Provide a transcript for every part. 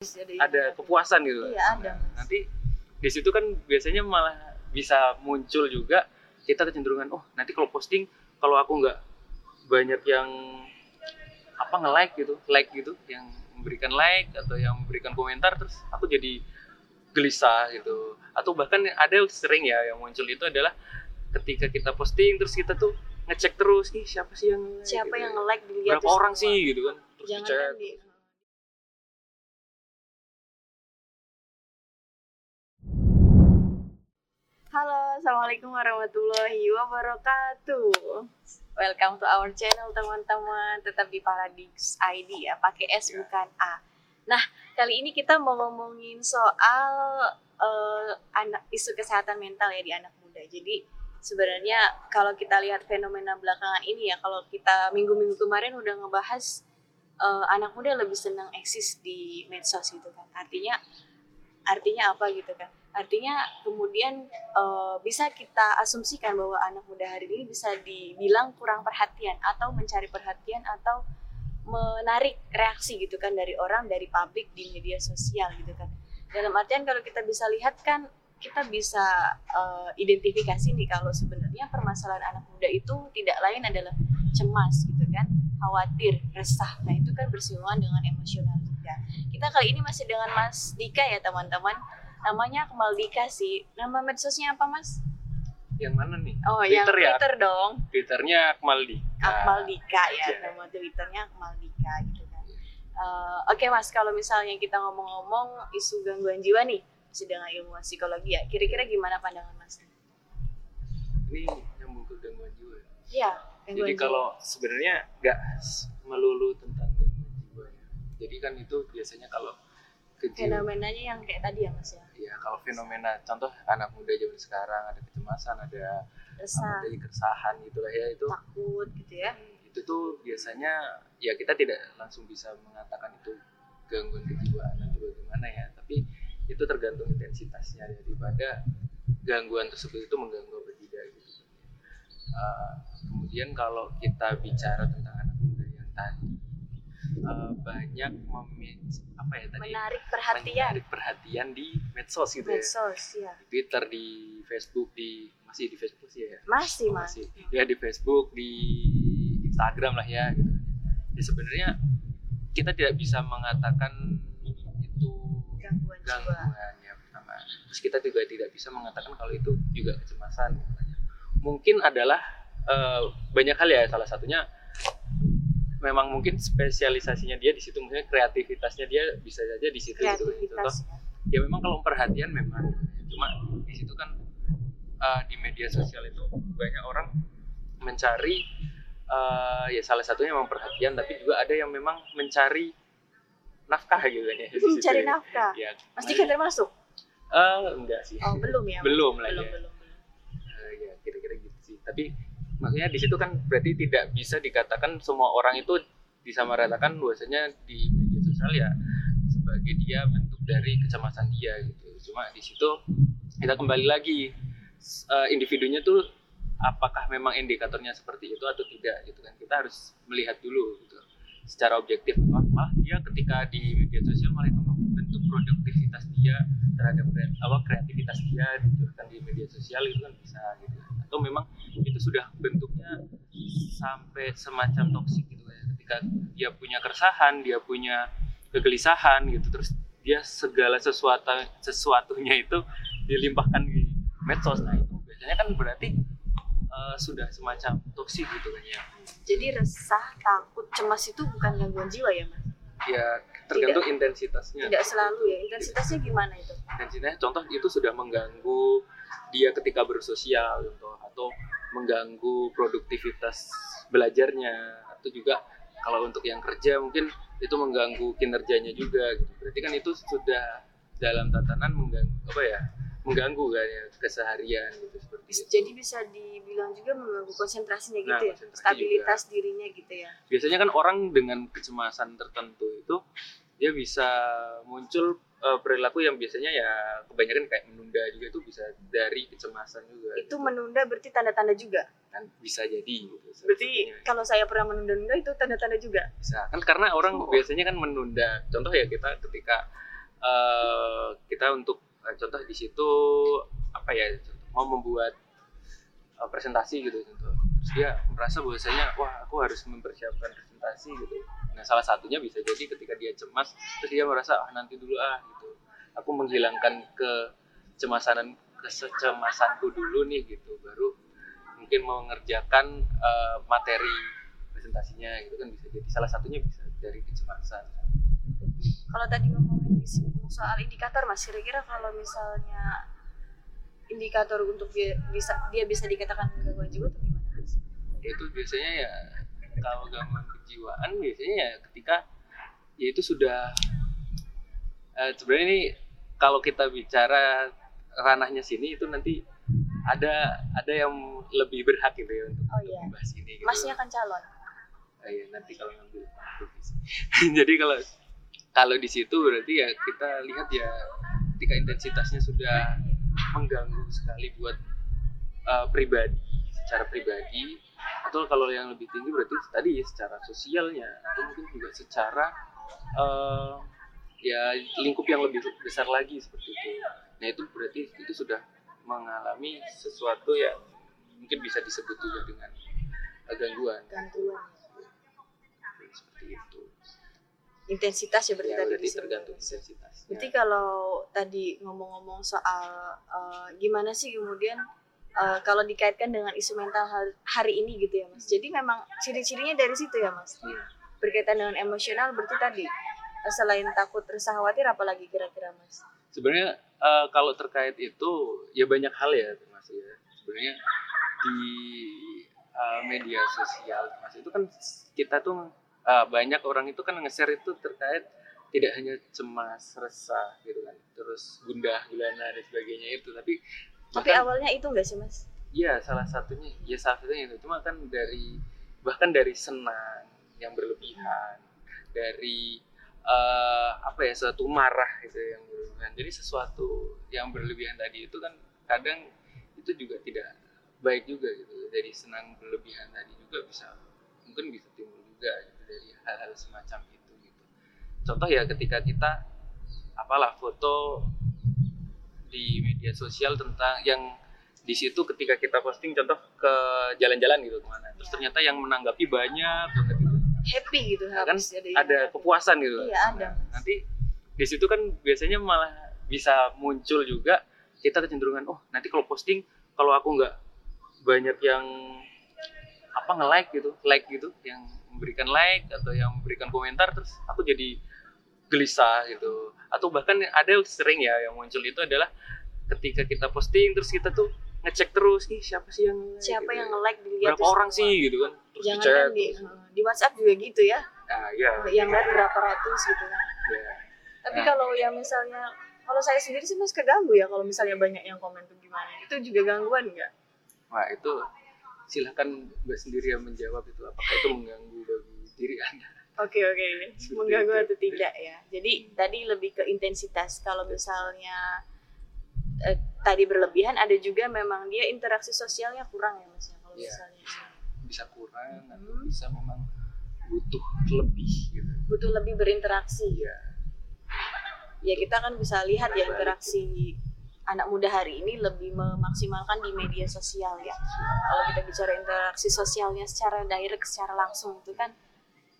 Jadi, ada kepuasan gitu Iya, ada, Nah, nanti di situ kan biasanya malah bisa muncul juga kita kecenderungan oh nanti kalau posting kalau aku nggak banyak yang apa nge-like gitu like gitu yang memberikan like atau yang memberikan komentar terus aku jadi gelisah gitu atau bahkan ada sering ya yang muncul itu adalah ketika kita posting terus kita tuh ngecek terus nih siapa sih yang nge-like?" siapa gitu yang ya. nge-like dilihat berapa orang semua. sih gitu kan terus jangan dicek kan di Halo, Assalamualaikum warahmatullahi wabarakatuh. Welcome to our channel teman-teman. Tetap di Paradix ID ya, pakai S Ya. bukan A. Nah, kali ini kita mau ngomongin soal eh, anak isu kesehatan mental ya di anak muda. Jadi sebenarnya kalau kita lihat fenomena belakangan ini ya, kalau kita minggu-minggu kemarin udah ngebahas eh, anak muda lebih senang eksis di medsos gitu kan. Artinya artinya apa gitu kan? Artinya kemudian eh, bisa kita asumsikan bahwa anak muda hari ini bisa dibilang kurang perhatian atau mencari perhatian atau menarik reaksi gitu kan dari orang dari publik di media sosial gitu kan. Dalam artian kalau kita bisa lihat kan kita bisa eh, identifikasi nih kalau sebenarnya permasalahan anak muda itu tidak lain adalah cemas gitu kan, khawatir, resah. Nah, itu kan bersinggungan dengan emosional juga. Kita kali ini masih dengan Mas Dika ya, teman-teman. Namanya Akmal Dika sih. Nama medsosnya apa, Mas? yang mana nih Oh, yang Twitter ya? Twitter dong. twitternya Akmaldi Akmal Dika ya, Iya. nama Twitternya Akmal Dika gitu kan. Eh, Oke mas, kalau misalnya kita ngomong-ngomong isu gangguan jiwa nih, dengan ilmu psikologi ya, kira-kira gimana pandangan mas? ini nyambung ke gangguan jiwa ya. Iya, Jadi kalau sebenarnya nggak melulu tentang. Jadi kan itu biasanya kalau kejiwaan, fenomenanya yang kayak tadi ya mas ya, ya kalau fenomena contoh anak muda zaman sekarang ada kecemasan, ada resah, ada keresahan gitulah ya itu takut gitu ya. itu tuh biasanya ya kita tidak langsung bisa mengatakan itu gangguan kejiwaan atau bagaimana ya tapi itu tergantung intensitasnya daripada gangguan tersebut itu mengganggu apa tidak gitu. Uh, kemudian kalau kita bicara tentang anak muda yang tadi uh, banyak apa ya tadi Menarik perhatian. menarik perhatian di medsos gitu ya Medsos ya. di Twitter di Facebook di masih di Facebook sih ya Masih mas. masih ya di Facebook di Instagram lah ya gitu ya sebenarnya kita tidak bisa mengatakan itu Gangguan gangguan ya pertama terus kita juga tidak bisa mengatakan kalau itu juga kecemasan gitu. mungkin adalah eh, banyak hal ya salah satunya memang mungkin spesialisasinya dia di situ mungkin kreativitasnya dia bisa saja di situ gitu. Contoh, Kreativitas. ya memang kalau perhatian memang cuma di situ kan uh, di media sosial itu banyak orang mencari uh, ya salah satunya memang perhatian tapi juga ada yang memang mencari nafkah gitu kan ya Mencari ya. nafkah. ya Mas Dika termasuk? eh, enggak sih Oh belum ya? belum lah belum, ya belum, belum. Eh, ya kira-kira gitu sih tapi maksudnya di situ kan berarti tidak bisa dikatakan semua orang itu disamaratakan bahwasanya di media sosial ya sebagai dia bentuk dari kecemasan dia gitu. Cuma di situ kita kembali lagi eh, individunya tuh apakah memang indikatornya seperti itu atau tidak gitu kan. Kita harus melihat dulu gitu secara objektif Wah, malah dia ketika di media sosial malah itu membentuk produktivitas dia terhadap kre- apa kreativitas dia dicurahkan di media sosial itu kan bisa gitu. Atau memang itu sudah bentuknya sampai semacam toksik gitu ya. Ketika dia punya keresahan dia punya kegelisahan gitu terus dia segala sesuatu sesuatunya itu dilimpahkan di medsos. Nah itu biasanya kan berarti eh, sudah semacam toksik gitu kan ya. Jadi resah, takut, cemas itu bukan gangguan jiwa ya mas? Ya tergantung intensitasnya Tidak selalu ya. Intensitasnya gimana itu? intensitasnya contoh itu sudah mengganggu dia ketika bersosial contoh atau mengganggu produktivitas belajarnya atau juga kalau untuk yang kerja mungkin itu mengganggu kinerjanya juga gitu. berarti kan itu sudah dalam tatanan mengganggu apa ya mengganggu kan ya keseharian gitu seperti Bis- itu Jadi bisa dibilang juga mengganggu konsentrasinya gitu Nah, ya? konsentrasi Stabilitas dirinya gitu ya? biasanya kan orang dengan kecemasan tertentu itu dia bisa muncul eh, perilaku yang biasanya ya kebanyakan kayak menunda juga itu bisa dari kecemasan juga Itu menunda berarti tanda-tanda juga? kan bisa jadi gitu Berarti kalau saya pernah menunda-nunda itu tanda-tanda juga? bisa kan karena orang Oh. biasanya kan menunda contoh ya kita ketika uh, kita untuk uh, contoh di situ apa ya mau membuat uh, presentasi gitu contoh. Terus dia merasa bahwasanya wah aku harus mempersiapkan presentasi gitu. Nah salah satunya bisa jadi ketika dia cemas terus dia merasa ah nanti dulu ah gitu. Aku menghilangkan kecemasan kecemasanku dulu nih gitu. Baru mungkin mengerjakan uh, materi presentasinya gitu kan bisa jadi. Salah satunya bisa dari kecemasan. Kalau tadi ngomongin soal indikator mas kira-kira kalau misalnya indikator untuk dia bisa dia bisa dikatakan gangguan jiwa atau gimana mas? Itu biasanya ya kalau gangguan kejiwaan biasanya ya ketika ya itu sudah uh, sebenarnya ini kalau kita bicara ranahnya sini itu nanti ada ada yang lebih berhak gitu ya untuk, oh, iya. membahas ini. Gitu. Masnya kan calon. Oh, iya nanti kalau ngambil jadi kalau kalau di situ berarti ya kita lihat ya ketika intensitasnya sudah mengganggu sekali buat uh, pribadi secara pribadi. Atau kalau yang lebih tinggi berarti tadi ya secara sosialnya atau mungkin juga secara uh, ya lingkup yang lebih besar lagi seperti itu. Nah itu berarti itu sudah mengalami sesuatu yang mungkin bisa disebut juga dengan gangguan. Gangguan. Seperti itu intensitas ya berarti, ya, tadi berarti tergantung intensitas. Berarti kalau tadi ngomong-ngomong soal uh, gimana sih kemudian uh, kalau dikaitkan dengan isu mental hari ini gitu ya mas. Jadi memang ciri-cirinya dari situ ya mas. Hmm. Berkaitan dengan emosional berarti tadi uh, selain takut resah khawatir apalagi kira-kira mas? Sebenarnya uh, kalau terkait itu ya banyak hal ya mas ya. Sebenarnya di uh, media sosial mas itu kan kita tuh uh, banyak orang itu kan nge-share itu terkait tidak hanya cemas, resah gitu kan, terus gundah, gulana dan sebagainya itu, tapi tapi bahkan, awalnya itu enggak sih mas? Iya salah satunya, ya salah satunya itu, cuma kan dari bahkan dari senang yang berlebihan, dari uh, apa ya suatu marah gitu yang berlebihan, jadi sesuatu yang berlebihan tadi itu kan kadang itu juga tidak baik juga gitu, dari senang berlebihan tadi juga bisa mungkin bisa timbul juga gitu dari hal-hal semacam itu gitu. Contoh ya ketika kita apalah foto di media sosial tentang yang di situ ketika kita posting contoh ke jalan-jalan gitu ke mana. Terus ternyata yang menanggapi banyak banget gitu. Happy gitu nah, kan? ada, ada kepuasan gitu. Iya ada. Nah, nanti di situ kan biasanya malah bisa muncul juga kita kecenderungan oh nanti kalau posting kalau aku nggak banyak yang apa nge like gitu like gitu yang memberikan like atau yang memberikan komentar terus aku jadi gelisah gitu atau bahkan ada sering ya yang muncul itu adalah ketika kita posting terus kita tuh ngecek terus nih siapa sih yang siapa gitu. yang nge-like dilihat berapa orang semua. sih gitu kan terus jangan dicek, kan di, di WhatsApp juga gitu ya nah, iya. yang lihat berapa ratus gitu kan ya. tapi nah. kalau yang misalnya kalau saya sendiri sih mas keganggu ya kalau misalnya banyak yang komen tuh gimana itu juga gangguan nggak wah itu silahkan mbak sendiri yang menjawab itu apakah itu mengganggu bagi diri anda? Oke okay, oke. Okay. mengganggu atau tidak ya. Jadi tadi lebih ke intensitas. Kalau misalnya eh, tadi berlebihan ada juga memang dia interaksi sosialnya kurang ya mas ya? Kalau ya, misalnya bisa kurang hmm. atau bisa memang butuh lebih gitu. Butuh lebih berinteraksi. Ya ya kita kan bisa lihat ya interaksi anak muda hari ini lebih memaksimalkan di media sosial ya. Kalau kita bicara interaksi sosialnya secara direct, secara langsung itu kan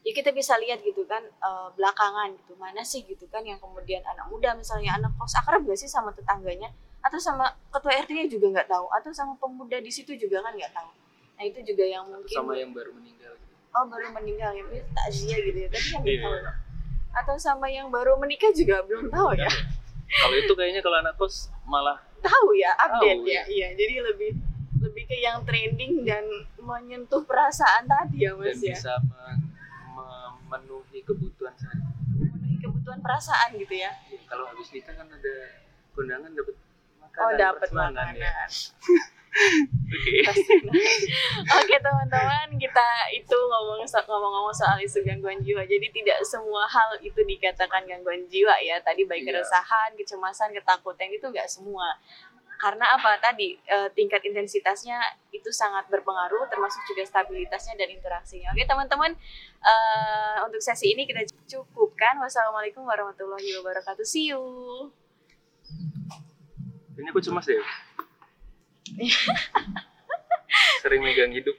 ya kita bisa lihat gitu kan uh, belakangan gitu mana sih gitu kan yang kemudian anak muda misalnya anak kos akrab gak sih sama tetangganya atau sama ketua RT-nya juga nggak tahu atau sama pemuda di situ juga kan nggak tahu. Nah itu juga yang mungkin sama yang baru meninggal. Gitu. Oh baru meninggal ya, takziah gitu ya. Tapi yang yeah. tahu. Atau sama yang baru menikah juga belum tahu ya. Kalau itu kayaknya kalau anak kos malah tahu ya update tahu, ya. ya. Iya jadi lebih lebih ke yang trending dan menyentuh perasaan tadi ya mas dan ya. bisa memenuhi kebutuhan saya memenuhi kebutuhan perasaan gitu ya, ya kalau habis nikah kan ada kondangan dapat makanan oh dapat makanan ya. Oke. Oke teman-teman, kita itu ngomong ngomong-ngomong soal isu gangguan jiwa. Jadi tidak semua hal itu dikatakan gangguan jiwa ya. Tadi baik iya. keresahan, kecemasan, ketakutan itu nggak semua. karena apa tadi uh, tingkat intensitasnya itu sangat berpengaruh termasuk juga stabilitasnya dan interaksinya oke teman-teman uh, untuk sesi ini kita cukupkan wassalamualaikum warahmatullahi wabarakatuh see you ini aku cemas deh sering megang hidup